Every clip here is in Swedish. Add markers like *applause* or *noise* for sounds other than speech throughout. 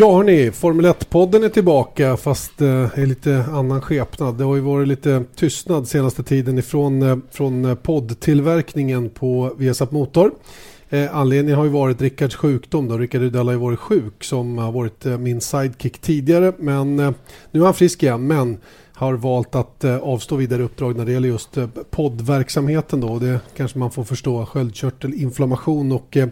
Ja hörni, Formel 1-podden är tillbaka fast eh, i lite annan skepnad. Det har ju varit lite tystnad senaste tiden ifrån eh, från eh, poddtillverkningen på Viasat Motor. Eh, anledningen har ju varit Rickards sjukdom då. Rickard Rydell har ju varit sjuk som har varit eh, min sidekick tidigare. Men eh, nu är han frisk igen. Men har valt att eh, avstå vidare uppdrag när det gäller just eh, poddverksamheten då. Det kanske man får förstå. Sköldkörtelinflammation och eh,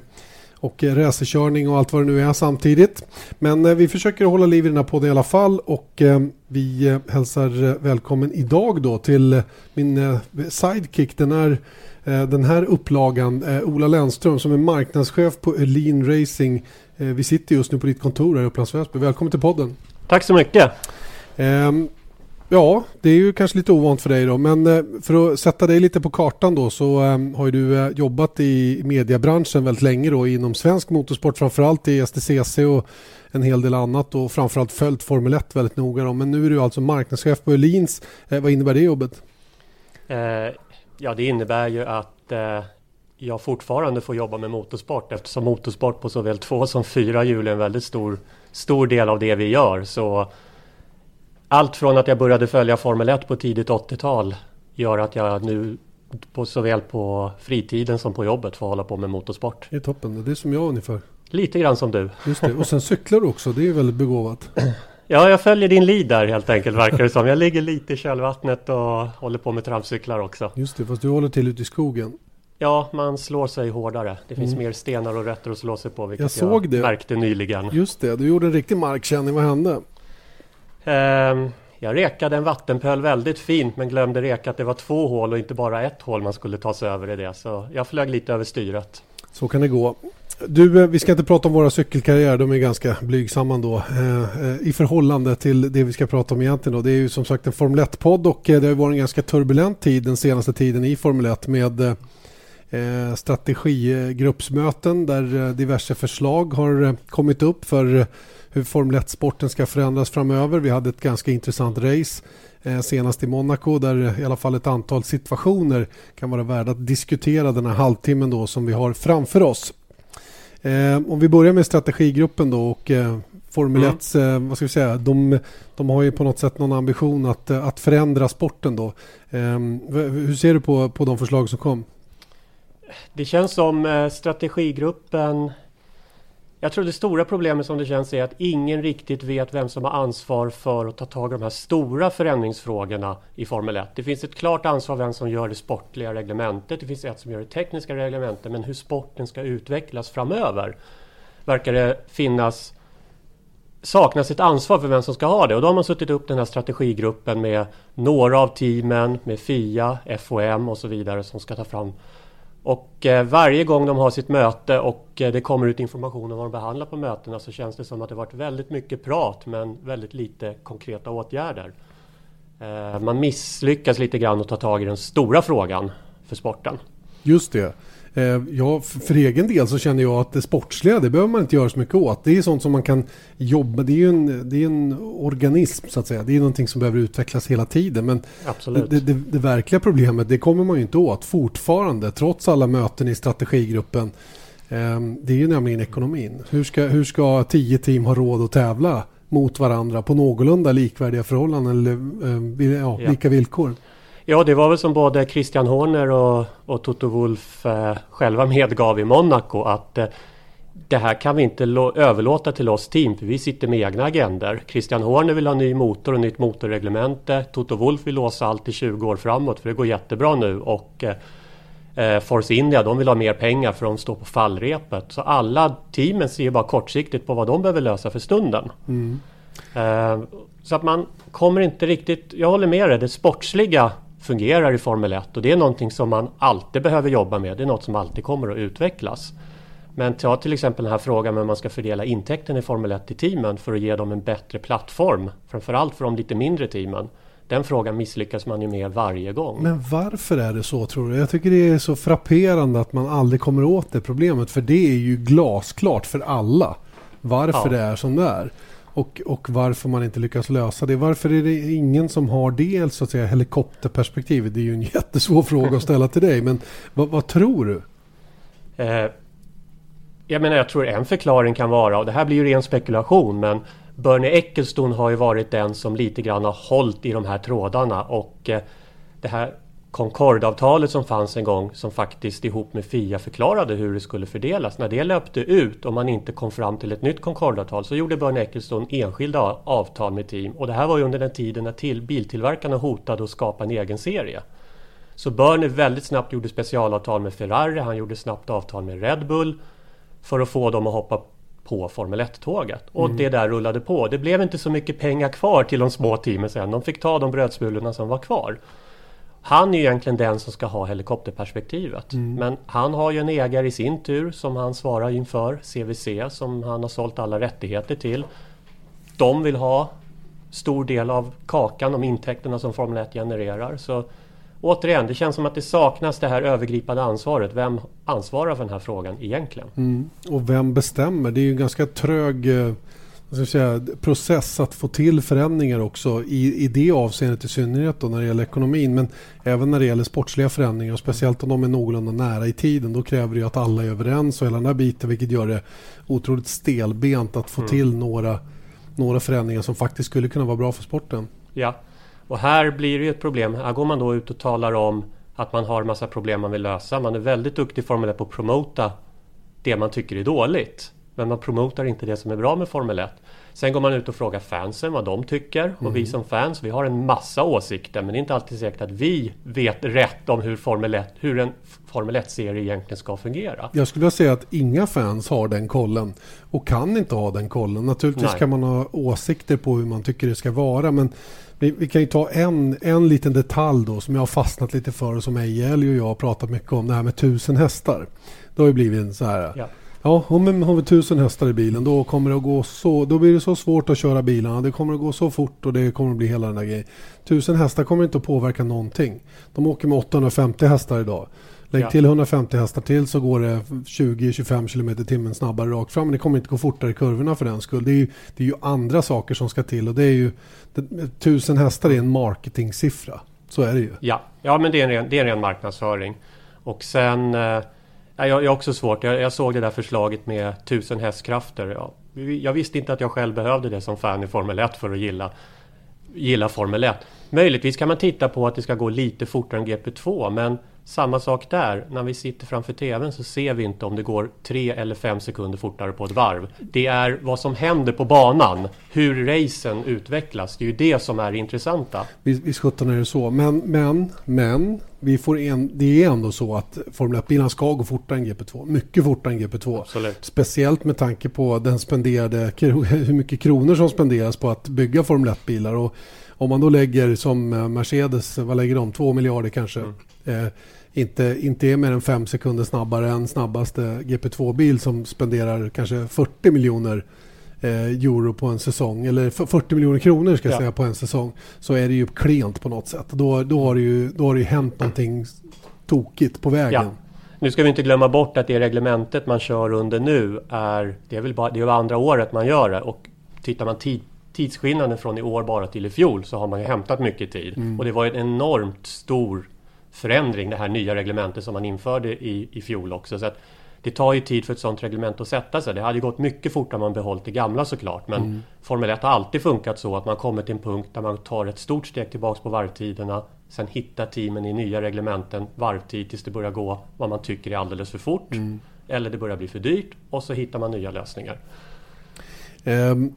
och racerkörning och allt vad det nu är samtidigt. Men eh, vi försöker hålla liv i den här podden i alla fall och eh, vi eh, hälsar välkommen idag då till min sidekick den här, den här upplagan Ola Lennström som är marknadschef på Lean Racing. Vi sitter just nu på ditt kontor här i Upplands Väsby. Välkommen till podden. Tack så mycket. Ja, det är ju kanske lite ovant för dig då. Men eh, för att sätta dig lite på kartan då så ehm, har ju du eh, jobbat i mediebranschen väldigt länge då inom svensk motorsport framförallt i STCC och en hel del annat och framförallt följt Formel 1 väldigt noga då. Men nu är du alltså marknadschef på Öhlins. Eh, vad innebär det jobbet? ja, det innebär ju att jag fortfarande får jobba med motorsport eftersom motorsport på såväl två som fyra hjul är en väldigt stor, stor del av det vi gör. Så allt från att jag började följa Formel 1 på tidigt 80-tal gör att jag nu på, såväl på fritiden som på jobbet får hålla på med motorsport. Det är toppen, det är som jag ungefär. Lite grann som du. Just det, och sen cyklar du också, det är väldigt begåvat. *clears throat* Ja, jag följer din lead där helt enkelt verkar det som. Jag ligger lite i kölvattnet och håller på med trampcyklar också. Just det, fast du håller till ute i skogen. Ja, man slår sig hårdare. Det finns mm. mer stenar och rötter att slå sig på, vilket jag, såg jag det. märkte nyligen. Just det, du gjorde en riktig markkänning. Vad hände? Ehm, jag rekade en vattenpöl väldigt fint men glömde reka att det var två hål och inte bara ett hål man skulle ta sig över i det. Så jag flög lite över styret. Så kan det gå. Du, eh, vi ska inte prata om våra cykelkarriärer, de är ganska blygsamma då eh, eh, i förhållande till det vi ska prata om egentligen. Då. Det är ju som sagt en Formel 1-podd och det har varit en ganska turbulent tid den senaste tiden i Formel 1 med eh, strategigruppsmöten där diverse förslag har kommit upp för hur Formel 1-sporten ska förändras framöver. Vi hade ett ganska intressant race eh, senast i Monaco där i alla fall ett antal situationer kan vara värda att diskutera den här halvtimmen då som vi har framför oss. Eh, om vi börjar med strategigruppen då och eh, Formel 1, mm. eh, vad ska vi säga, de, de har ju på något sätt någon ambition att, eh, att förändra sporten då. Eh, hur ser du på, på de förslag som kom? Det känns som eh, strategigruppen jag tror det stora problemet som det känns är att ingen riktigt vet vem som har ansvar för att ta tag i de här stora förändringsfrågorna i Formel 1. Det finns ett klart ansvar vem som gör det sportliga reglementet. Det finns ett som gör det tekniska reglementet. Men hur sporten ska utvecklas framöver verkar det finnas saknas ett ansvar för vem som ska ha det och då har man suttit upp den här strategigruppen med några av teamen, med FIA, FOM och så vidare som ska ta fram och eh, varje gång de har sitt möte och eh, det kommer ut information om vad de behandlar på mötena så känns det som att det varit väldigt mycket prat men väldigt lite konkreta åtgärder. Eh, man misslyckas lite grann att ta tag i den stora frågan för sporten. Just det. Eh, ja, för egen del så känner jag att det sportsliga, det behöver man inte göra så mycket åt. Det är sånt som man kan jobba, det är ju en, det är en organism så att säga. Det är någonting som behöver utvecklas hela tiden. Men det, det, det, verkliga problemet, det kommer man ju inte åt fortfarande, trots alla möten i strategigruppen. Ehm, det är ju nämligen ekonomin. Hur ska, hur ska tio team ha råd att tävla mot varandra på någorlunda likvärdiga förhållanden eller eh, ja, ja. lika villkor? Ja, det var väl som både Christian Horner och, och Toto Wolf eh, själva medgav i Monaco att eh, det här kan vi inte överlåta till oss team för vi sitter med egna agender. Christian Horner vill ha ny motor och nytt motorreglemente. Toto Wolf vill låsa allt i 20 år framåt för det går jättebra nu och eh, eh, Force India de vill ha mer pengar för de står på fallrepet. Så alla teamen ser bara kortsiktigt på vad de behöver lösa för stunden. Mm. Eh, så att man kommer inte riktigt, jag håller med dig, det sportsliga fungerar i Formel 1 och det är någonting som man alltid behöver jobba med. Det är något som alltid kommer att utvecklas. Men ta till exempel den här frågan hur man ska fördela intäkten i Formel 1 till teamen för att ge dem en bättre plattform. Framförallt för de lite mindre teamen. Den frågan misslyckas man ju med varje gång. Men varför är det så tror du? Jag tycker det är så frapperande att man aldrig kommer åt det problemet. För det är ju glasklart för alla varför ja. det är som det är. Och, och varför man inte lyckas lösa det. Varför är det ingen som har det så att säga, helikopterperspektivet? Det är ju en *laughs* jättesvår fråga att ställa till dig. Men vad, vad tror du? Eh, jag menar jag tror en förklaring kan vara, och det här blir ju ren spekulation, men Bernie Ecclestone har ju varit den som lite grann har hållit i de här trådarna och eh, det här Concordavtalet som fanns en gång som faktiskt ihop med Fia förklarade hur det skulle fördelas. När det löpte ut och man inte kom fram till ett nytt Concordavtal så gjorde Bernie Ecclestone enskilda avtal med team och det här var ju under den tiden när till, biltillverkarna hotade att skapa en egen serie. Så Bernie väldigt snabbt gjorde specialavtal med Ferrari, han gjorde snabbt avtal med Red Bull för att få dem att hoppa på Formel 1-tåget. Och mm. det där rullade på. Det blev inte så mycket pengar kvar till de små teamen sen. De fick ta de brödsmulorna som var kvar. Han är egentligen den som ska ha helikopterperspektivet. Mm. Men han har ju en ägare i sin tur som han svarar inför, CVC, som han har sålt alla rättigheter till. De vill ha stor del av kakan, de intäkterna som Formel 1 genererar. Så återigen, det känns som att det saknas det här övergripande ansvaret. Vem ansvarar för den här frågan egentligen? Mm. Och vem bestämmer? Det är ju en ganska trög eh, ska säga, process att få till förändringar också i, i det avseendet i synnerhet då när det gäller ekonomin. Men även när det gäller sportsliga förändringar och speciellt om de är någorlunda nära i tiden. Då kräver det ju att alla är överens och hela den här biten vilket gör det otroligt stelbent att få mm. till några, några förändringar som faktiskt skulle kunna vara bra för sporten. Ja, och här blir det ju ett problem. Här går man då ut och talar om att man har massa problem man vill lösa. Man är väldigt duktig i Formel 1 på att promota det man tycker är dåligt. Men man promotar inte det som är bra med Formel 1. Sen går man ut och frågar fansen vad de tycker. Mm. Och vi mm. som fans, vi har en massa åsikter. Men det är inte alltid säkert att vi vet rätt om hur, Formel 1, hur en Formel 1-serie egentligen ska fungera. Jag skulle säga att inga fans har den kollen. Och kan inte ha den kollen. Naturligtvis Nej. kan man ha åsikter på hur man tycker det ska vara. Men vi, vi, kan ju ta en, en liten detalj då som jag har fastnat lite för och som Eje och jag har pratat mycket om. Det här med tusen hästar. Det har ju blivit en så här... Ja Ja, om har vi tusen hästar i bilen då kommer det att gå så, då blir det så svårt att köra bilarna. Det kommer att gå så fort och det kommer att bli hela den där grejen. Tusen hästar kommer inte att påverka någonting. De åker med 850 hästar idag. Lägg ja. till 150 hästar till så går det 20-25 km timmen snabbare rakt fram. Men det kommer inte gå fortare i kurvorna för den skull. Det är ju, det är ju andra saker som ska till och det är ju... Det, tusen hästar är en marketingsiffra. Så är det ju. Ja, ja men det är en ren, det är en ren marknadsföring. Och sen... Eh jag, jag har också svårt. Jag, jag, såg det där förslaget med 1000 hästkrafter. Ja, jag visste inte att jag själv behövde det som fan i Formel 1 för att gilla, gilla Formel 1. Möjligtvis kan man titta på att det ska gå lite fortare än GP2 men samma sak där. När vi sitter framför TVn så ser vi inte om det går tre eller fem sekunder fortare på ett varv. Det är vad som händer på banan. Hur racen utvecklas. Det är ju det som är det intressanta. Visst sjutton är det så. Men, men, men. Vi får en, det är ändå så att Formel 1-bilarna ska gå fortare än GP2. Mycket fortare än GP2. Absolut. Speciellt med tanke på den spenderade, *laughs* hur mycket kronor som spenderas på att bygga Formel 1-bilar. om man då lägger som Mercedes, vad lägger de? Två miljarder kanske. Mm. Eh, inte, inte är mer än fem sekunder snabbare än snabbaste GP2-bil som spenderar kanske 40 miljoner eh, euro på en säsong. Eller 40 miljoner kronor ska jag ja. säga på en säsong. Så är det ju klent på något sätt. Då, då, har det ju, då har det ju hänt någonting tokigt på vägen. Ja. Nu ska vi inte glömma bort att det reglementet man kör under nu är Det är väl bara det är andra året man gör det. Och tittar man tid, tidsskillnaden från i år bara till i fjol så har man ju hämtat mycket tid. Mm. Och det var en enormt stor förändring, det här nya reglementet som man införde i, i fjol också. Så att det tar ju tid för ett sådant reglement att sätta sig. Det hade ju gått mycket fortare om man behållit det gamla såklart. Men mm. Formel 1 har alltid funkat så att man kommer till en punkt där man tar ett stort steg tillbaks på varvtiderna. Sen hittar teamen i nya reglementen varvtid tills det börjar gå vad man tycker är alldeles för fort. Mm. Eller det börjar bli för dyrt och så hittar man nya lösningar. Um,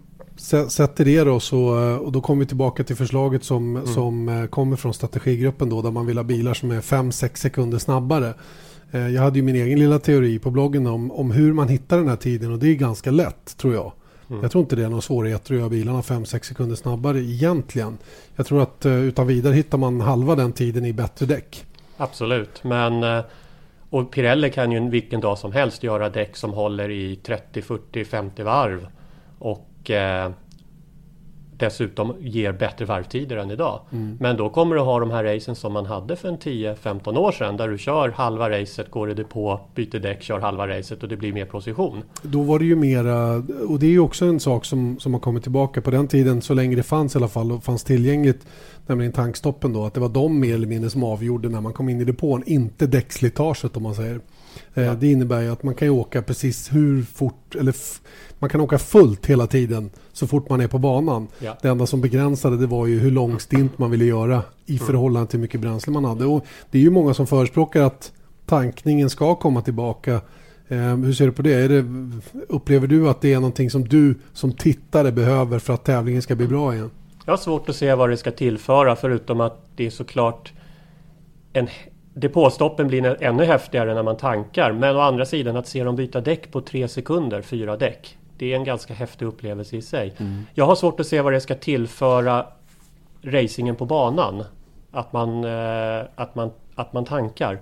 sätter det då så, och då kommer vi tillbaka till förslaget som, mm. som eh, kommer från strategigruppen då där man vill ha bilar som är 5-6 sekunder snabbare. Eh, jag hade ju min egen lilla teori på bloggen om, om hur man hittar den här tiden och det är ganska lätt tror jag. Mm. Jag tror inte det är någon svårighet att göra bilarna 5-6 sekunder snabbare egentligen. Jag tror att eh, utan vidare hittar man halva den tiden i bättre däck. Absolut, men och Pirelli kan ju vilken dag som helst göra däck som håller i 30, 40, 50 varv. Och eh, dessutom ger bättre varvtider än idag. Mm. Men då kommer du ha de här racen som man hade för en 10-15 år sedan där du kör halva racet, går i depå, byter däck, kör halva racet och det blir mer precision. Då var det ju mera, och det är ju också en sak som, som har kommit tillbaka på den tiden så länge det fanns i alla fall och fanns tillgängligt nämligen tankstoppen då att det var de mer eller mindre som avgjorde när man kom in i depån, inte däckslitaget om man säger. Eh, ja. Det innebär ju att man kan åka precis hur fort, eller man kan åka fullt hela tiden så fort man är på banan. Ja. Det enda som begränsade det var ju hur lång stint man ville göra i mm. förhållande till hur mycket bränsle man hade. Och det är ju många som förespråkar att tankningen ska komma tillbaka. Eh, hur ser du på det? Är det? Upplever du att det är någonting som du som tittare behöver för att tävlingen ska bli bra igen? Jag har svårt att se vad det ska tillföra förutom att det är såklart en depåstoppen blir ännu häftigare när man tankar. Men å andra sidan att se dem byta däck på tre sekunder, fyra däck. Det är en ganska häftig upplevelse i sig. Mm. Jag har svårt att se vad det ska tillföra racingen på banan. Att man, eh, att man, att man tankar.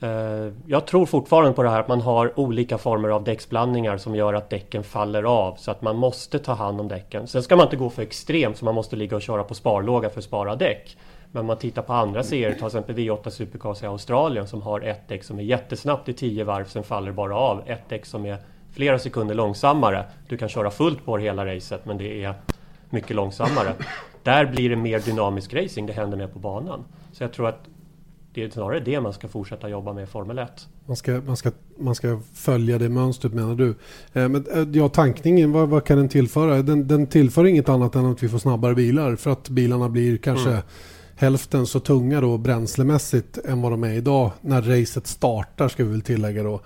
Eh, jag tror fortfarande på det här att man har olika former av däcksblandningar som gör att däcken faller av så att man måste ta hand om däcken. Sen ska man inte gå för extremt så man måste ligga och köra på sparlåga för att spara däck. Men om man tittar på andra serier, till exempel V8 Supercars i Australien som har ett däck som är jättesnabbt i 10 varv, sen faller bara av. Ett däck som är flera sekunder långsammare. Du kan köra fullt på hela racet men det är mycket långsammare. Där blir det mer dynamisk racing, det händer mer på banan. Så jag tror att det är snarare det man ska fortsätta jobba med i Formel 1. Man ska, man ska, man ska följa det mönstret menar du. Eh, men, eh, ja, tankningen, vad, vad, kan den tillföra? Den, den tillför inget annat än att vi får snabbare bilar för att bilarna blir kanske mm. hälften så tunga då bränslemässigt än vad de är idag. När racet startar ska vi väl tillägga då.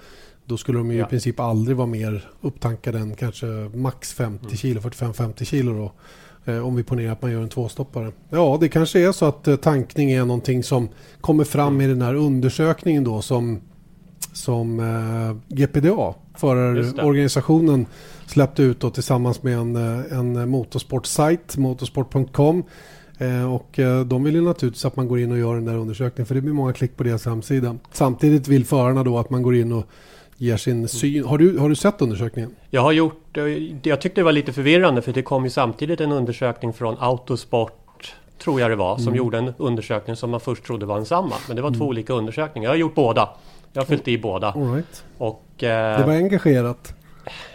Då skulle de ju ja. i princip aldrig vara mer upptankade än kanske max 50 mm. kilo, 45-50 kilo då. Eh, om vi ponerar att man gör en tvåstoppare. Ja, det kanske är så att eh, tankning är någonting som kommer fram i den här undersökningen då som, som eh, GPDA, förarorganisationen, släppte ut då tillsammans med en, eh, en motorsportsajt, motorsport.com. Eh, och de vill ju naturligtvis att man går in och gör den där undersökningen för det blir många klick på deras hemsida. Samtidigt vill förarna då att man går in och ger sin syn. Har du, har du sett undersökningen? Jag har gjort, eh, jag tyckte det var lite förvirrande för det kom ju samtidigt en undersökning från Autosport tror jag det var, som mm. gjorde en undersökning som man först trodde var densamma. Men det var mm. två olika undersökningar. Jag har gjort båda. Jag har fyllt i båda. All right. och, eh, det var engagerat.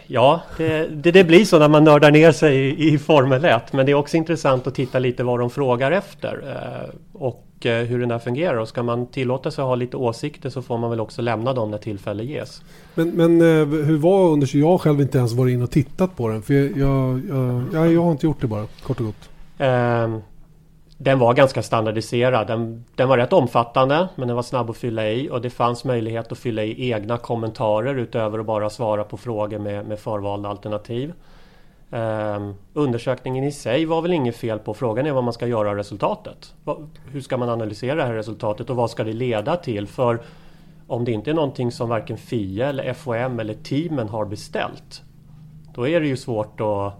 Ja, det, det, det, blir så när man nördar ner sig i, i Formel 1. Men det är också intressant att titta lite vad de frågar efter. Eh, och hur den där fungerar. Och ska man tillåta sig att ha lite åsikter så får man väl också lämna dem när tillfälle ges. Men, men eh, hur var undersökningen? Jag har själv inte ens varit in och tittat på den. För jag, jag, jag, jag har inte gjort det bara, kort och gott. Um, den var ganska standardiserad. Den, den, var rätt omfattande men den var snabb att fylla i och det fanns möjlighet att fylla i egna kommentarer utöver att bara svara på frågor med, med förvalda alternativ. Um, undersökningen i sig var väl inget fel på. Frågan är vad man ska göra av resultatet. hur ska man analysera det här resultatet och vad ska det leda till? För om det inte är någonting som varken FIA eller FOM eller teamen har beställt. Då är det ju svårt att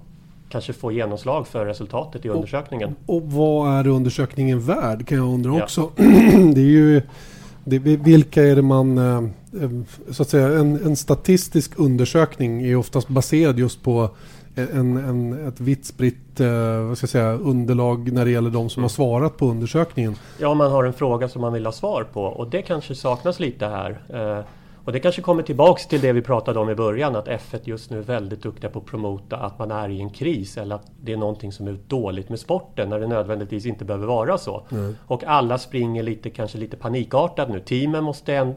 kanske få genomslag för resultatet i undersökningen. Och, och vad är undersökningen värd kan jag undra också. Ja. *clears throat* det är ju det, vilka är det man eh, eh, så att säga en, en statistisk undersökning är oftast baserad just på en, en, ett vitt spritt eh, vad ska jag säga, underlag när det gäller de som har svarat på undersökningen. Ja, man har en fråga som man vill ha svar på och det kanske saknas lite här. Eh, och det kanske kommer tillbaks till det vi pratade om i början att F1 just nu är väldigt duktiga på att promota att man är i en kris eller att det är någonting som är dåligt med sporten när det nödvändigtvis inte behöver vara så. Mm. Och alla springer lite, kanske lite panikartat nu. Teamen måste en,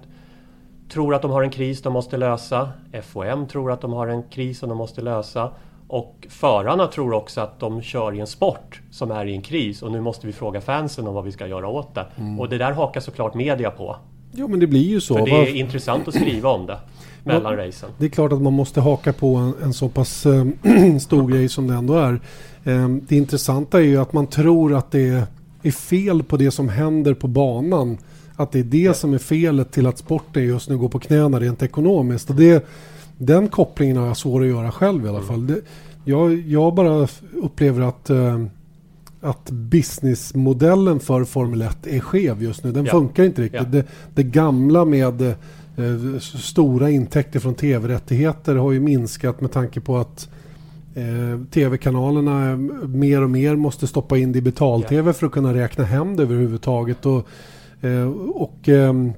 tror att de har en kris de måste lösa. FOM tror att de har en kris som de måste lösa. Och förarna tror också att de kör i en sport som är i en kris och nu måste vi fråga fansen om vad vi ska göra åt det. Mm. Och det där hakar såklart media på. Jo men det blir ju så. För det är Var... intressant att skriva om det *clears throat* mellan ja, racen. Det är klart att man måste haka på en, en så pass äh, *clears throat* stor grej som det ändå är. Äh, det intressanta är ju att man tror att det är fel på det som händer på banan. Att det är det som är felet till att sporten just nu går på knäna rent ekonomiskt. Och det den kopplingen har jag svårt att göra själv i alla fall. Det, jag, jag bara upplever att, uh, att businessmodellen för Formel 1 är skev just nu. Den ja. funkar inte riktigt. Ja. Det, det, gamla med uh, stora intäkter från tv-rättigheter har ju minskat med tanke på att uh, tv-kanalerna mer och mer måste stoppa in det i betal-tv ja. för att kunna räkna hem det överhuvudtaget. Och, och um,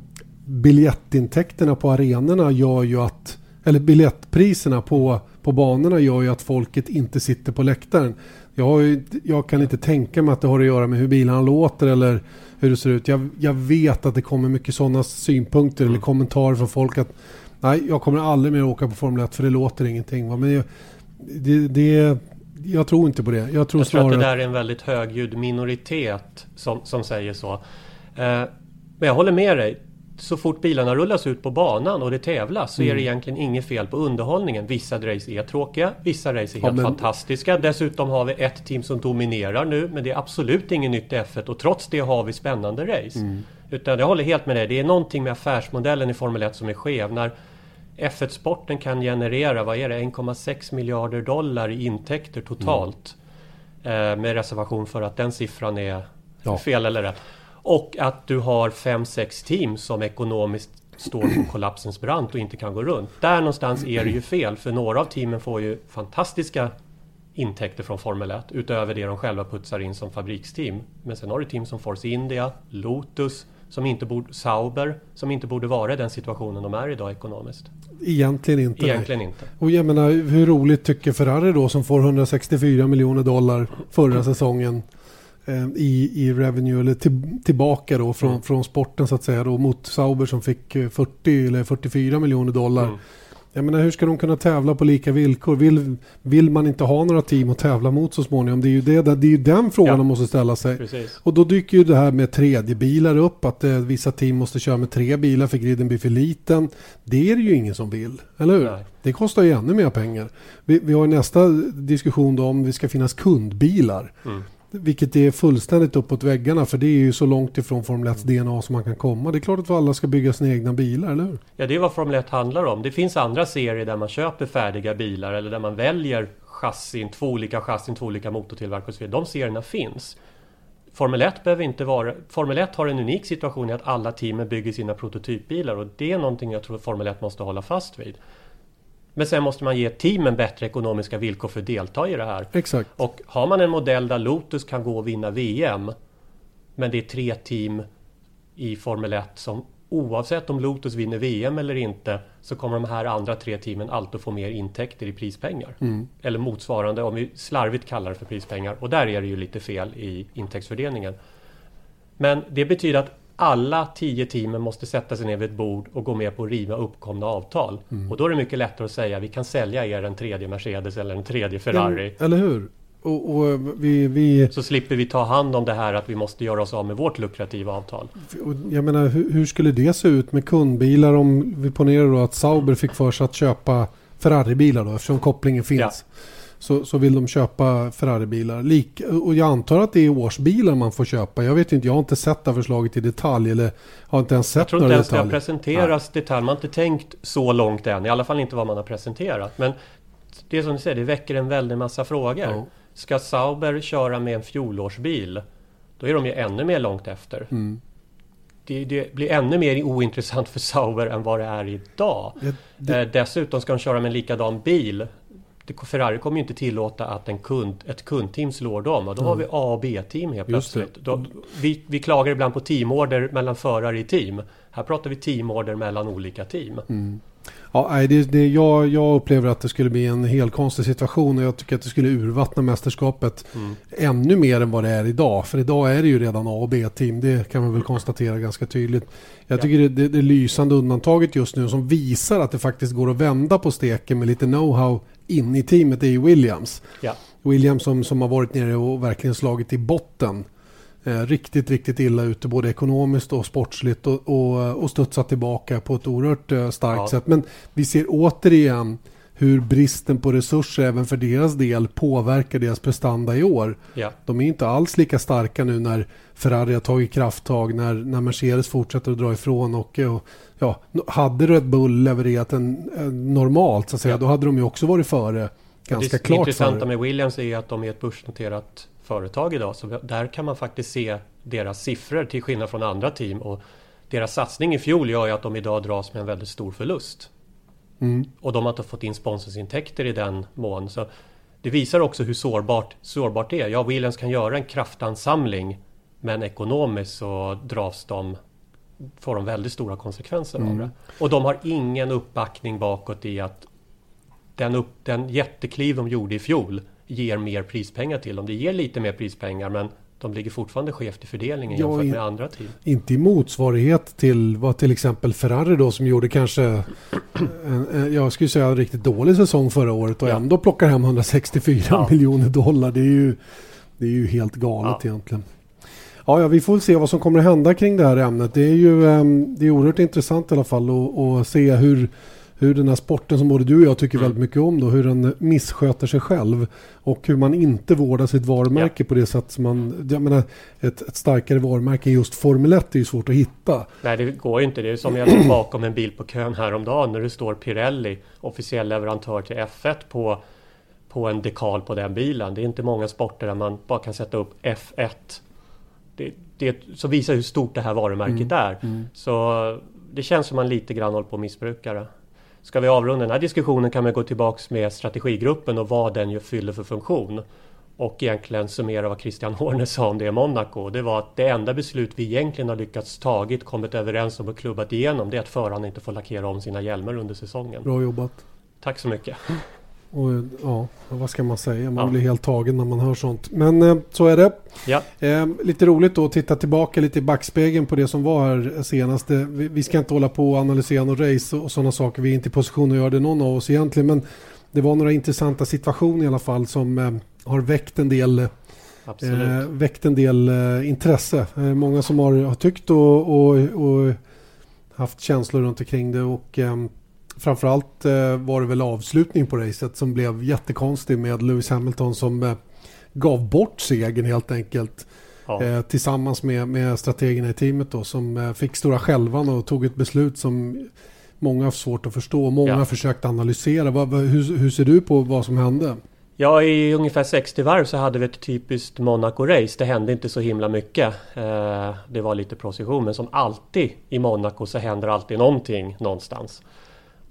biljettintäkterna på arenorna gör ju att eller biljettpriserna på, på banorna gör ju att folket inte sitter på läktaren. Jag, jag, kan inte tänka mig att det har att göra med hur bilarna låter eller hur det ser ut. Jag, jag vet att det kommer mycket sådana synpunkter mm. eller kommentarer från folk att nej, jag kommer aldrig mer åka på Formel 1 för det låter ingenting. Va? Men jag, det, det, jag tror inte på det. Jag tror, jag tror att det där är en väldigt högljudd minoritet som, som säger så. Eh, men jag håller med dig så fort bilarna rullas ut på banan och det tävlas så mm. är det mm. egentligen inget fel på underhållningen. Vissa race är tråkiga, vissa race är helt ja, men... fantastiska. Dessutom har vi ett team som dominerar nu men det är absolut inget nytt i F1 och trots det har vi spännande race. Mm. Utan jag håller helt med dig. Det är någonting med affärsmodellen i Formel 1 som är skev. När F1-sporten kan generera, vad är det, 1,6 miljarder dollar i intäkter totalt. Mm. Eh, med reservation för att den siffran är ja. fel eller rätt. Och att du har fem sex team som ekonomiskt står på kollapsens brant och inte kan gå runt. Där någonstans är det ju fel för några av teamen får ju fantastiska intäkter från Formel 1 utöver det de själva putsar in som fabriksteam. Men sen har du team som Force India, Lotus, som inte borde, Sauber, som inte borde vara i den situationen de är idag ekonomiskt. Egentligen inte. Egentligen inte. Och jag menar, hur roligt tycker Ferrari då som får 164 miljoner dollar förra säsongen i, i revenue eller till, tillbaka då från, mm. från sporten så att säga då mot Sauber som fick 40 eh, eller 44 miljoner dollar. Mm. Jag menar hur ska de kunna tävla på lika villkor? Vill, vill man inte ha några team att tävla mot så småningom? Det är ju, det, det är ju den frågan ja. man måste ställa sig. Precis. Och då dyker ju det här med tredje bilar upp. Att eh, vissa team måste köra med tre bilar för griden blir för liten. Det är det ju ingen som vill. Eller hur? Nej. Det kostar ju ännu mer pengar. Vi, vi har nästa diskussion då om det ska finnas kundbilar. Mm. Vilket är fullständigt uppåt väggarna för det är ju så långt ifrån Formel 1 DNA som man kan komma. Det är klart att alla ska bygga sina egna bilar, eller hur? Ja, det är vad Formel 1 handlar om. Det finns andra serier där man köper färdiga bilar eller där man väljer chassin, två olika chassin, två olika motortillverkare och så vidare. De serierna finns. Formel 1 behöver inte vara... Formel 1 har en unik situation i att alla teamen bygger sina prototypbilar och det är någonting jag tror Formel 1 måste hålla fast vid. Men sen måste man ge teamen bättre ekonomiska villkor för att delta i det här. Exakt. Och har man en modell där Lotus kan gå och vinna VM men det är tre team i Formel 1 som oavsett om Lotus vinner VM eller inte så kommer de här andra tre teamen alltid få mer intäkter i prispengar. Mm. Eller motsvarande om vi slarvigt kallar det för prispengar. Och där är det ju lite fel i intäktsfördelningen. Men det betyder att alla tio teamen måste sätta sig ner vid ett bord och gå med på att riva uppkomna avtal. Mm. Och då är det mycket lättare att säga vi kan sälja er en tredje Mercedes eller en tredje Ferrari. Eller hur? Och, och vi, vi... Så slipper vi ta hand om det här att vi måste göra oss av med vårt lukrativa avtal. Jag menar hur, hur skulle det se ut med kundbilar om vi ponerar då att Sauber fick för sig att köpa Ferrari-bilar då eftersom kopplingen finns. Ja så, så vill de köpa Ferrari-bilar. Lik, och jag antar att det är årsbilar man får köpa. Jag vet inte, jag har inte sett det förslaget i detalj eller har inte ens sett några detaljer. Jag tror inte ens det har presenterats detalj. Man har inte tänkt så långt än. I alla fall inte vad man har presenterat. Men det är som du säger, det väcker en väldig massa frågor. Ja. Ska Sauber köra med en fjolårsbil? Då är de ju ännu mer långt efter. Mm. Det, det, blir ännu mer ointressant för Sauber än vad det är idag. Det, det... Eh, dessutom ska de köra med en likadan bil Ferrari kommer ju inte tillåta att en kund, ett kundteam slår dem. Och då mm. har vi A och B-team helt plötsligt. Då, vi, vi klagar ibland på teamorder mellan förare i team. Här pratar vi teamorder mellan olika team. Mm. Ja, det, det, jag, jag upplever att det skulle bli en helt konstig situation och jag tycker att det skulle urvattna mästerskapet mm. ännu mer än vad det är idag. För idag är det ju redan A och B-team, det kan man väl konstatera ganska tydligt. Jag tycker ja. det, det, det lysande undantaget just nu som visar att det faktiskt går att vända på steken med lite know-how in i teamet är ju Williams. Ja. Williams som, som har varit nere och verkligen slagit i botten. Eh, riktigt, riktigt illa ute både ekonomiskt och sportsligt och, och, och studsat tillbaka på ett oerhört eh, starkt ja. sätt. Men vi ser återigen hur bristen på resurser även för deras del påverkar deras prestanda i år. Ja. De är inte alls lika starka nu när Ferrari har tagit krafttag, när, när Mercedes fortsätter att dra ifrån och, och ja, hade Red Bull levererat en, en normalt så att säga, ja. då hade de ju också varit före ganska det, klart. Intressanta före. med Williams är att de är ett börsnoterat företag idag. Så där kan man faktiskt se deras siffror till skillnad från andra team. Och deras satsning i fjol gör ju att de idag dras med en väldigt stor förlust. Mm. Och de har inte fått in sponsorsintäkter i den mån. Så det visar också hur sårbart, sårbart det är. Ja, Williams kan göra en kraftansamling men ekonomiskt så dras de får de väldigt stora konsekvenser mm. av det. Och de har ingen uppbackning bakåt i att den, upp, den jättekliv de gjorde i fjol ger mer prispengar till dem. Det ger lite mer prispengar men de ligger fortfarande skevt i fördelningen ja, jämfört med andra team. Inte i motsvarighet till vad till exempel Ferrari då som gjorde kanske, en, jag skulle säga en riktigt dålig säsong förra året och ja. ändå plockar hem 164 *laughs* ja. miljoner dollar. Det är ju, det är ju helt galet ja. egentligen. Ja, ja, vi får se vad som kommer att hända kring det här ämnet. Det är ju ehm, det är oerhört intressant i alla fall att se hur hur den här sporten som både du och jag tycker mm. väldigt mycket om då, hur den missköter sig själv och hur man inte vårdar sitt varumärke ja. på det sätt som man, jag menar ett, ett starkare varumärke än just Formel 1 är ju svårt att hitta. Nej det går ju inte, det är som jag låg bakom en bil på kön häromdagen när det står Pirelli, officiell leverantör till F1 på på en dekal på den bilen. Det är inte många sporter där man bara kan sätta upp F1. Det, det så visar hur stort det här varumärket mm. är. Mm. Så det känns som man lite grann håller på att missbruka det. Ska vi avrunda den här diskussionen kan man gå tillbaks med strategigruppen och vad den ju fyller för funktion. Och egentligen summera vad Christian Horner sa om det i Monaco. Det var att det enda beslut vi egentligen har lyckats tagit, kommit överens om och klubbat igenom det är att förarna inte får lackera om sina hjälmar under säsongen. Bra jobbat. Tack så mycket. Och, ja, vad ska man säga? Man ja. blir helt tagen när man hör sånt. Men eh, så är det. Ja. Eh, lite roligt då att titta tillbaka lite i backspegeln på det som var här senast. Vi, vi ska inte hålla på och analysera något race och, och sådana saker. Vi är inte i position att göra det någon av oss egentligen. Men det var några intressanta situationer i alla fall som eh, har väckt en del eh, väckt en del eh, intresse. Eh, många som har, har tyckt och, och, och, haft känslor runt omkring det. Och, ehm, framförallt eh, var det väl avslutning på racet som blev jättekonstig med Lewis Hamilton som eh, gav bort segern helt enkelt. Ja. Eh, tillsammans med, med strategerna i teamet då som fick stora skälvan och tog ett beslut som många har svårt att förstå. Många ja. försökt analysera. Hur, hur ser du på vad som hände? Ja, i ungefär 60 varv så hade vi ett typiskt Monaco-race. Det hände inte så himla mycket. Det var lite precision, men som alltid i Monaco så händer alltid någonting någonstans.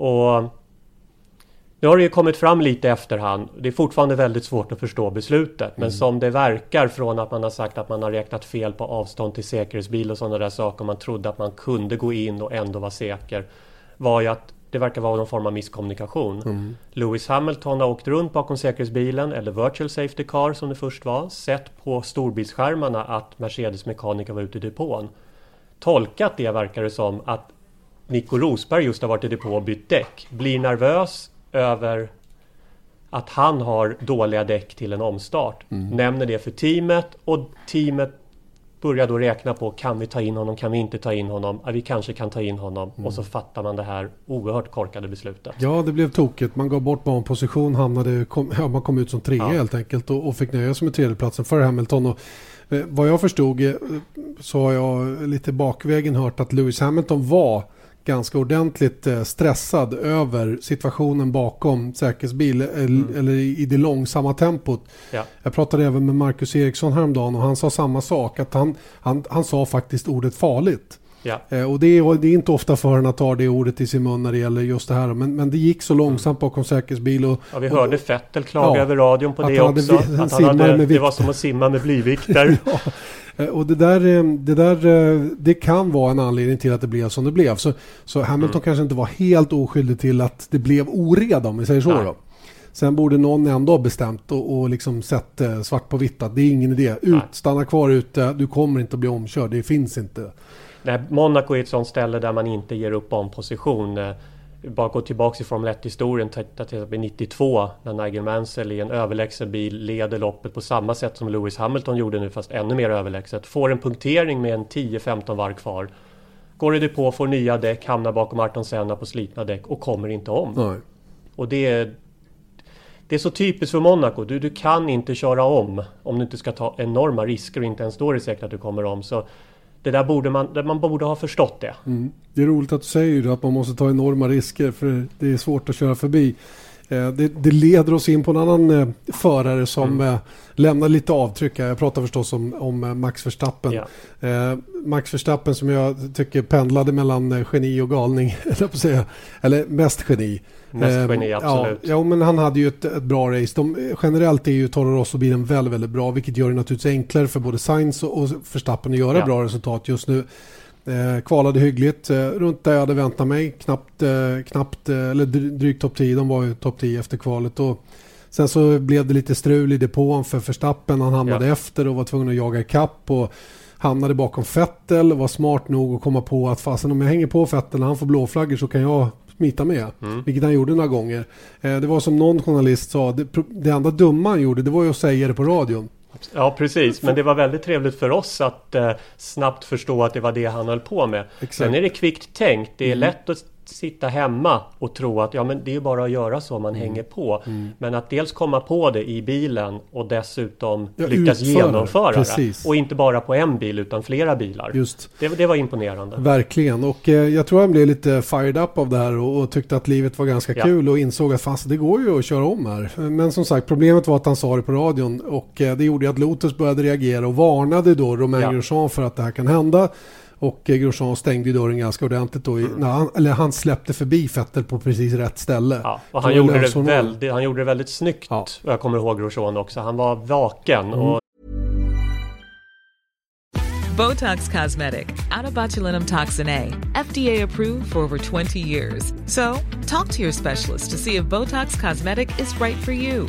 Och nu har det ju kommit fram lite i efterhand. Det är fortfarande väldigt svårt att förstå beslutet. Mm. Men som det verkar från att man har sagt att man har räknat fel på avstånd till säkerhetsbil och sådana där saker. Man trodde att man kunde gå in och ändå vara säker. Var ju att det verkar vara någon form av misskommunikation. Mm. Lewis Hamilton har åkt runt bakom säkerhetsbilen, eller Virtual Safety Car som det först var. Sett på storbildsskärmarna att Mercedes mekaniker var ute i depån. Tolkat det verkar det som att Nico Rosberg just har varit i depå och bytt däck blir nervös över att han har dåliga däck till en omstart. Mm. Nämner det för teamet och teamet börjar då räkna på kan vi ta in honom, kan vi inte ta in honom? Ja, vi kanske kan ta in honom mm. och så fattar man det här oerhört korkade beslutet. Ja, det blev tokigt. Man gav bort banposition, hamnade, kom, ja, man kom ut som trea ja. helt enkelt och, och fick nöja sig med tredjeplatsen för Hamilton. Och, eh, vad jag förstod eh, så har jag lite bakvägen hört att Lewis Hamilton var ganska ordentligt eh, stressad över situationen bakom säkerhetsbil eh, mm. eller i det långsamma tempot. Ja. Jag pratade även med Marcus Eriksson häromdagen och han sa samma sak. Att han, han, han sa faktiskt ordet farligt. Ja. Eh, och det är, det är inte ofta förarna tar det ordet i sin mun när det gäller just det här. Men, men det gick så långsamt mm. bakom säkerhetsbil. Och, ja, vi hörde Fettel klaga ja, över radion på det också. Att han hade, det var som att simma med blyvikter. *laughs* Eh, och det där, eh, det där det kan vara en anledning till att det blev som det blev. Så, så Hamilton mm. kanske inte var helt oskyldig till att det blev oreda om vi säger så. Då. Sen borde någon ändå ha bestämt och, och liksom sett svart på vitt att det är ingen idé. Ut, Nej. stanna kvar ute, du kommer inte att bli omkörd, det finns inte. Nej, Monaco är ett sånt ställe där man inte ger upp omposition bara gå tillbaka i Formel 1-historien till 92 när Nigel Mansell i en överlägsen bil leder loppet på samma sätt som Lewis Hamilton gjorde nu fast ännu mer överlägset. Får en punktering med en 10-15 varv kvar. Går i depå, får nya däck, hamnar bakom Arton Senna på slitna däck och kommer inte om. Nej. Och det är, det är så typiskt för Monaco. Du, du kan inte köra om om du inte ska ta enorma risker och inte ens då är det säkert att du kommer om. Så det där borde man, man borde ha förstått det. Mm. Det är roligt att du säger det, att man måste ta enorma risker för det är svårt att köra förbi. Eh, det, det leder oss in på en annan eh, förare som mm. Eh, lämnar lite avtryck. Jag pratar förstås om, om Max Verstappen. Ja. Max Verstappen som jag tycker pendlade mellan geni och galning. *laughs* Eller, på säga. eller mest geni. Mest geni, absolut. Ja, ja, men han hade ju ett, ett bra race. De, generellt är ju Toro Rosso-bilen väldigt, väldigt bra. Vilket gör det naturligtvis enklare för både Sainz och, och Verstappen att göra ja. bra resultat just nu. Eh, kvalade hyggligt, eh, runt där jag hade väntat mig. Knappt, eh, knappt eh, eller drygt topp 10. De var ju topp 10 efter kvalet. Och Sen så blev det lite strul i depån för Verstappen. Han hamnade ja. efter och var tvungen att jaga ikapp. Och hamnade bakom Fettel och var smart nog att komma på att fasen om jag hänger på Fettel när han får blåflaggor så kan jag smita med. Mm. Vilket han gjorde några gånger. Eh, det var som någon journalist sa, det, det enda dumma han gjorde det var ju att säga det på radion. Ja precis, men det var väldigt trevligt för oss att eh, snabbt förstå att det var det han höll på med. Exakt. Sen är det kvickt tänkt. Det är mm. lätt att sitta hemma och tro att ja, men det är bara att göra så man mm. hänger på. Mm. Men att dels komma på det i bilen och dessutom ja, lyckas utföra. genomföra Precis. det. Och inte bara på en bil utan flera bilar. Just. Det, det var imponerande. Verkligen och eh, jag tror han blev lite fired up av det här och, och tyckte att livet var ganska ja. kul och insåg att fast det går ju att köra om här. Men som sagt problemet var att han sa det på radion och eh, det gjorde att Lotus började reagera och varnade då Romain ja. Grosjean för att det här kan hända. Och eh, Grosjean stängde dörren ganska ordentligt då. Mm. När han, eller han släppte förbi Vettel på precis rätt ställe. Ja, och han, gjorde det väldigt, han gjorde det väldigt snyggt. Ja. Jag kommer ihåg Grosjean också. Han var vaken. Mm. Och... Botox Cosmetic, out toxin A, FDA approved for over 20 years. So, talk to your specialist to see if Botox Cosmetic is right for you.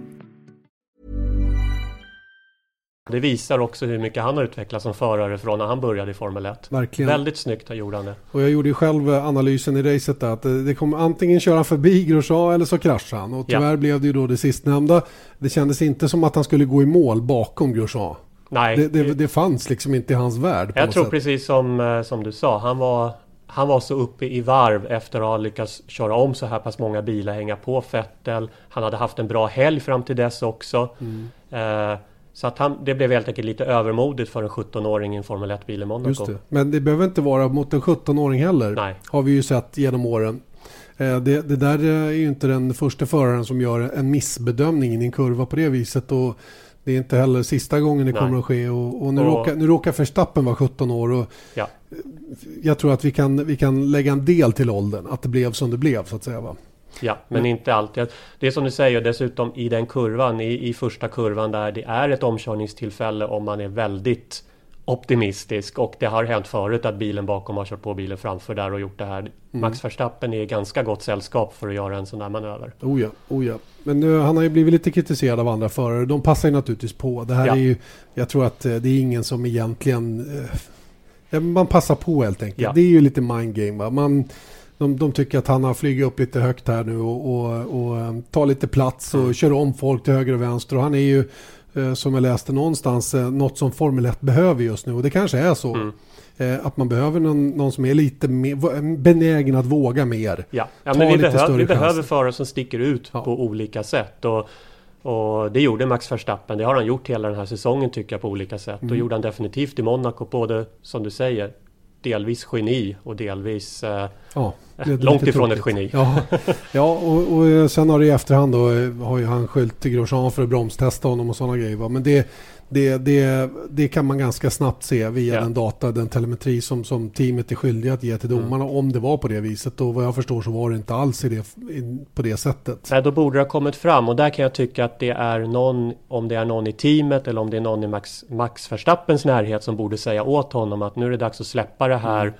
Det visar också hur mycket han har utvecklats som förare från när han började i Formel 1. Verkligen. Väldigt snyggt gjorde han det. Och jag gjorde ju själv analysen i racet där att det kommer antingen köra förbi Grosjean eller så kraschar han. Och tyvärr ja. blev det ju då det sistnämnda. Det kändes inte som att han skulle gå i mål bakom Grosjean. Nej. Det, det, det fanns liksom inte i hans värld. Jag tror sätt. precis som, eh, som du sa. Han var, han var så uppe i varv efter att ha lyckats köra om så här pass många bilar, hänga på Fettel. Han hade haft en bra helg fram till dess också. Mm. Eh, så att han, det blev helt enkelt lite övermodigt för en 17-åring i en Formel 1-bil i Monaco. Just det. Men det behöver inte vara mot en 17-åring heller. Nej. Har vi ju sett genom åren. Eh, det, det, där är ju inte den första föraren som gör en missbedömning i en kurva på det viset. Och det är inte heller sista gången det Nej. kommer att ske. Och, och nu, och, råkar, nu råkar Verstappen vara 17 år. Och ja. Jag tror att vi kan, vi kan lägga en del till åldern. Att det blev som det blev så att säga. Va? Ja, men mm. inte alltid. Det är som du säger dessutom i den kurvan, i, i första kurvan där det är ett omkörningstillfälle om man är väldigt optimistisk och det har hänt förut att bilen bakom har kört på bilen framför där och gjort det här. Mm. Max Verstappen är ganska gott sällskap för att göra en sån där manöver. Oh ja, oh ja. Men nu, han har ju blivit lite kritiserad av andra förare. De passar ju naturligtvis på. Det här ja. är ju, jag tror att eh, det är ingen som egentligen, eh, man passar på helt enkelt. Ja. Det är ju lite mind game va. Man, de, de tycker att han har flugit upp lite högt här nu och, och, och um, tar lite plats och mm. kör om folk till höger och vänster. Och han är ju, eh, som jag läste någonstans, eh, något som Formel 1 behöver just nu. Och det kanske är så. Mm. Eh, att man behöver någon, någon, som är lite mer, benägen att våga mer. Ja, ja men vi, behöv, vi behöver förare som sticker ut ja. på olika sätt. Och, och det gjorde Max Verstappen. Det har han gjort hela den här säsongen tycker jag på olika sätt. Mm. Och gjorde han definitivt i Monaco. Både som du säger delvis geni och delvis eh, ja, långt ifrån ett geni. Ja, ja och, och, sen har det i efterhand då har ju han skyllt Grosjean för att bromstesta honom och sådana grejer. Men det, det, det, det kan man ganska snabbt se via ja. den data, den telemetri som, som teamet är skyldiga att ge till mm. domarna. Mm. Om det var på det viset. Och vad jag förstår så var det inte alls i det, på det sättet. Nej, då borde det ha kommit fram. Och där kan jag tycka att det är någon, om det är någon i teamet eller om det är någon i Max, Max Verstappens närhet som borde säga åt honom att nu är det dags att släppa det här. Mm.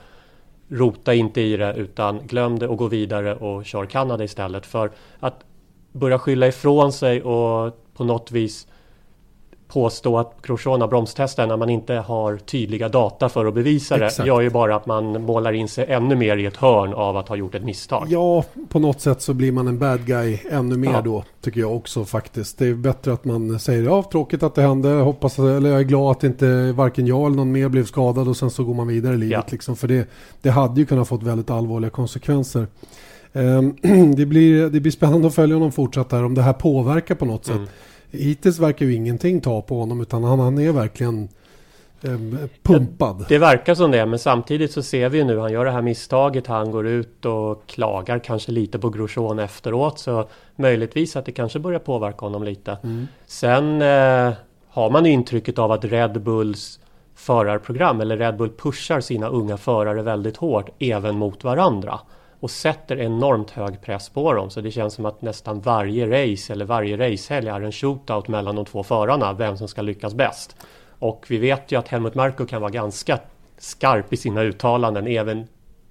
Rota inte i det utan glöm det och gå vidare och kör Kanada istället. För att börja skylla ifrån sig och på något vis påstå att Grosjean har bromstestat när man inte har tydliga data för att bevisa Exakt. det gör ju bara att man målar in sig ännu mer i ett hörn av att ha gjort ett misstag. Ja, på något sätt så blir man en bad guy ännu mer ja. då tycker jag också faktiskt. Det är bättre att man säger ja, tråkigt att det hände, hoppas, eller jag är glad att inte varken jag eller någon mer blev skadad och sen så går man vidare i livet ja. liksom. För det, det hade ju kunnat fått väldigt allvarliga konsekvenser. Ehm, *clears throat* det, blir, det blir spännande att följa honom fortsatt här om det här påverkar på något mm. sätt hittills verkar ju ingenting ta på honom utan han, han är verkligen eh, pumpad. Det verkar som det men samtidigt så ser vi ju nu han gör det här misstaget. Han går ut och klagar kanske lite på Grosjean efteråt så möjligtvis att det kanske börjar påverka honom lite. Mm. Sen eh, har man intrycket av att Red Bulls förarprogram eller Red Bull pushar sina unga förare väldigt hårt även mot varandra. Och sätter enormt hög press på dem. Så det känns som att nästan varje race eller varje racehelg är en shootout mellan de två förarna, vem som ska lyckas bäst. Och vi vet ju att Helmut Marko kan vara ganska skarp i sina uttalanden, även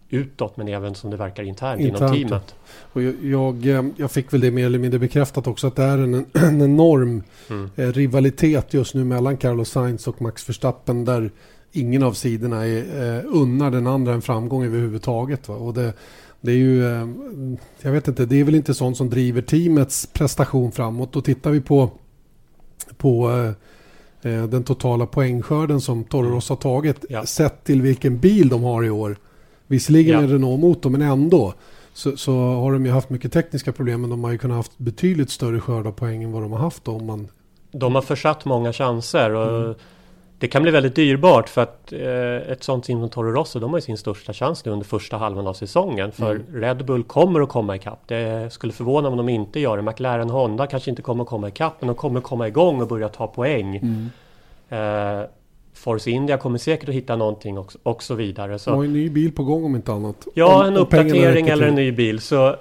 utåt men även som det verkar internt, internt inom teamet. Och jag, jag, eh, jag, fick väl det mer eller mindre bekräftat också att det är en, *clears throat* en enorm mm. Eh, rivalitet just nu mellan Carlos Sainz och Max Verstappen där ingen av sidorna är, eh, unnar den andra en framgång överhuvudtaget. Va? Och det, det är ju, eh, jag vet inte, det är väl inte sånt som driver teamets prestation framåt. Och tittar vi på, på eh, eh den totala poängskörden som Toro. Rosso har tagit, ja. sett till vilken bil de har i år. Visserligen ja. en Renault-motor, men ändå. Så, så, har de ju haft mycket tekniska problem, men de har ju kunnat haft betydligt större skörd av poäng än vad de har haft. Då, om man... De har försatt många chanser. Och mm. Det kan bli väldigt dyrbart för att eh, ett sånt som Toro Rosso de har ju sin största chans nu under första halvan av säsongen. För mm. Red Bull kommer att komma ikapp. Det skulle förvåna om de inte gör det. McLaren Honda kanske inte kommer att komma ikapp men de kommer komma igång och börja ta poäng. Mm. Eh, Force India kommer säkert att hitta någonting också, och så vidare. Så. De har en ny bil på gång om inte annat. Ja, en uppdatering eller en ny bil. Så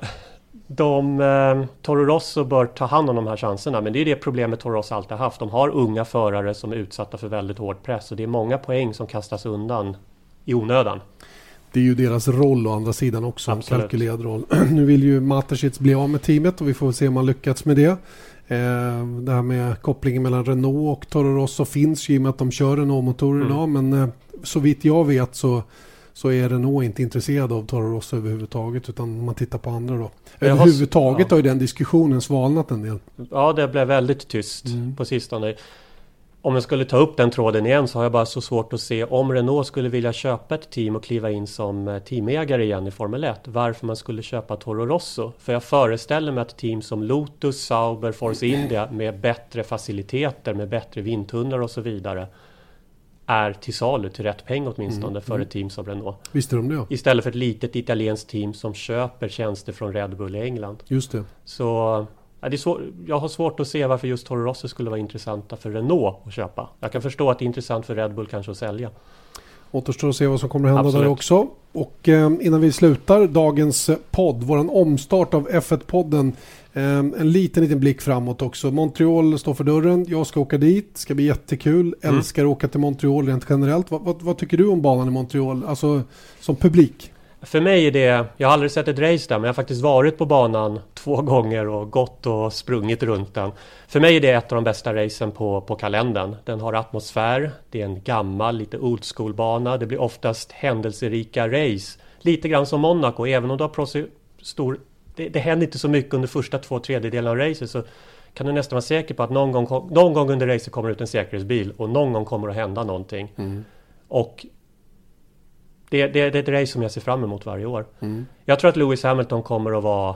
de, eh, Toro Rosso bör ta hand om de här chanserna. Men det är det problemet Toro Rosso alltid har haft. De har unga förare som är utsatta för väldigt hård press. Och det är många poäng som kastas undan i onödan. Det är ju deras roll å andra sidan också. Absolut. En kalkylerad roll. *clears throat* nu vill ju Mateschitz bli av med teamet och vi får se om han lyckats med det. Eh, det här med kopplingen mellan Renault och Toro Rosso finns ju i och med att de kör Renault-motorer mm. idag. Men eh, så vitt jag vet så så är Renault inte intresserad av Toro Rosso överhuvudtaget utan man tittar på andra då. Överhuvudtaget har, ja. har ju den diskussionen svalnat en del. Ja, det blev väldigt tyst mm. på sistone. Om jag skulle ta upp den tråden igen så har jag bara så svårt att se om Renault skulle vilja köpa ett team och kliva in som eh, teamägare igen i Formel 1. Varför man skulle köpa Toro Rosso. För jag föreställer mig att team som Lotus, Sauber, Force *clears throat* India med bättre faciliteter, med bättre vindtunnlar och så vidare är till salu till rätt peng åtminstone mm, för mm. ett team som Renault. Visste de det? Istället för ett litet italienskt team som köper tjänster från Red Bull i England. Just det. Så ja, det är svår, jag har svårt att se varför just Toro Rosso skulle vara intressanta för Renault att köpa. Jag kan förstå att det är intressant för Red Bull kanske att sälja. Återstår att se vad som kommer att hända Absolut. där också. Och eh, innan vi slutar dagens podd, våran omstart av F1-podden Ehm, en liten, liten blick framåt också. Montreal står för dörren. Jag ska åka dit. Ska bli jättekul. Mm. Älskar att åka till Montreal rent generellt. Vad, vad, vad, tycker du om banan i Montreal? Alltså som publik? För mig är det, jag har aldrig sett ett race där men jag har faktiskt varit på banan två gånger och gått och sprungit runt den. För mig är det ett av de bästa racen på, på kalendern. Den har atmosfär, det är en gammal, lite old school bana. Det blir oftast händelserika race. Lite grann som Monaco, även om du har stor det, det händer inte så mycket under första två tredjedelar av racet så kan du nästan vara säker på att någon gång, någon gång under racet kommer ut en säkerhetsbil och någon gång kommer det att hända någonting. Mm. Och det, det, det, är ett race som jag ser fram emot varje år. Mm. Jag tror att Lewis Hamilton kommer att vara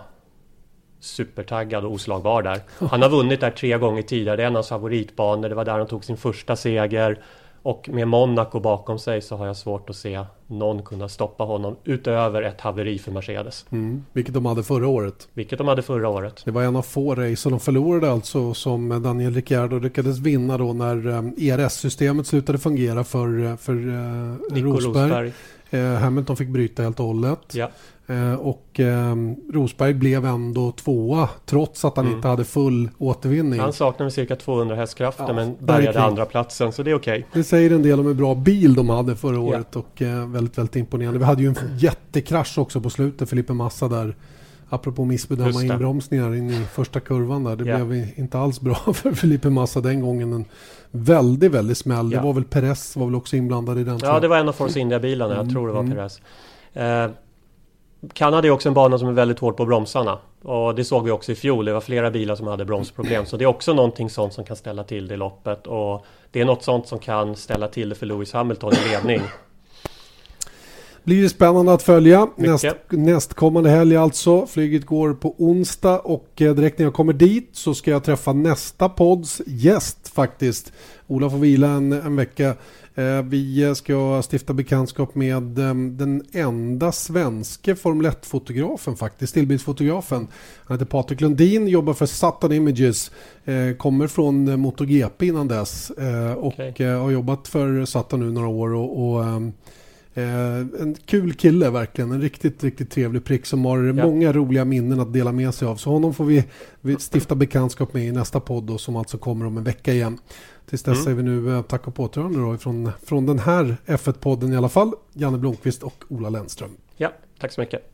supertaggad och oslagbar där. Han har vunnit där tre gånger tidigare. Det är en av hans favoritbanor. Det var där han tog sin första seger. Och med Monaco bakom sig så har jag svårt att se någon kunna stoppa honom utöver ett haveri för Mercedes. Mm, vilket de hade förra året. Vilket de hade förra året. Det var en av få race och de förlorade alltså som Daniel Ricciardo lyckades vinna då när ERS-systemet eh, e slutade fungera för, eh, för eh, Nico Rosberg. Rosberg. Hamilton fick bryta helt och hållet. Ja. Eh, och eh, Rosberg blev ändå tvåa trots att han mm. inte hade full återvinning. Han saknade cirka 200 hästkrafter ja, men bärgade andra platsen så det är okej. Okay. Det säger en del om hur bra bil de hade förra året ja. och eh, väldigt, väldigt imponerande. Vi hade ju en jättekrasch också på slutet, Felipe Massa där. Apropå missbedöma inbromsningar in i första kurvan där. Det ja. blev inte alls bra *laughs* för Felipe Massa den gången. En väldigt, väldigt smäll. Det var väl Perez var väl också inblandad i den. Ja, det var en av Force India-bilarna. Jag tror det var mm. Perez. Eh, Kanada är också en bana som är väldigt hård på bromsarna. Och det såg vi också i fjol. Det var flera bilar som hade bromsproblem. Så det är också någonting sånt som kan ställa till det i loppet. Och det är något sånt som kan ställa till det för Lewis Hamilton i ledning. Blir det spännande att följa. Näst, nästkommande helg alltså. Flyget går på onsdag och eh, direkt när jag kommer dit så ska jag träffa nästa podds gäst faktiskt. Ola får vila en, en vecka. Eh, vi ska stifta bekantskap med ehm, den enda svenske Formel 1-fotografen faktiskt, stillbildsfotografen. Han heter Patrik Lundin, jobbar för Saturn Images, eh, kommer från MotoGP innan dess och okay. har jobbat för Saturn nu några år och, och ehm, Eh, en kul kille verkligen, en riktigt, riktigt trevlig prick som har ja. många roliga minnen att dela med sig av. Så honom får vi, vi stifta bekantskap med i nästa podd då, som alltså kommer om en vecka igen. Tills dess mm. säger vi nu eh, tack och påtrörande då ifrån, från den här F1-podden i alla fall. Janne Blomqvist och Ola Lennström. Ja, tack så mycket.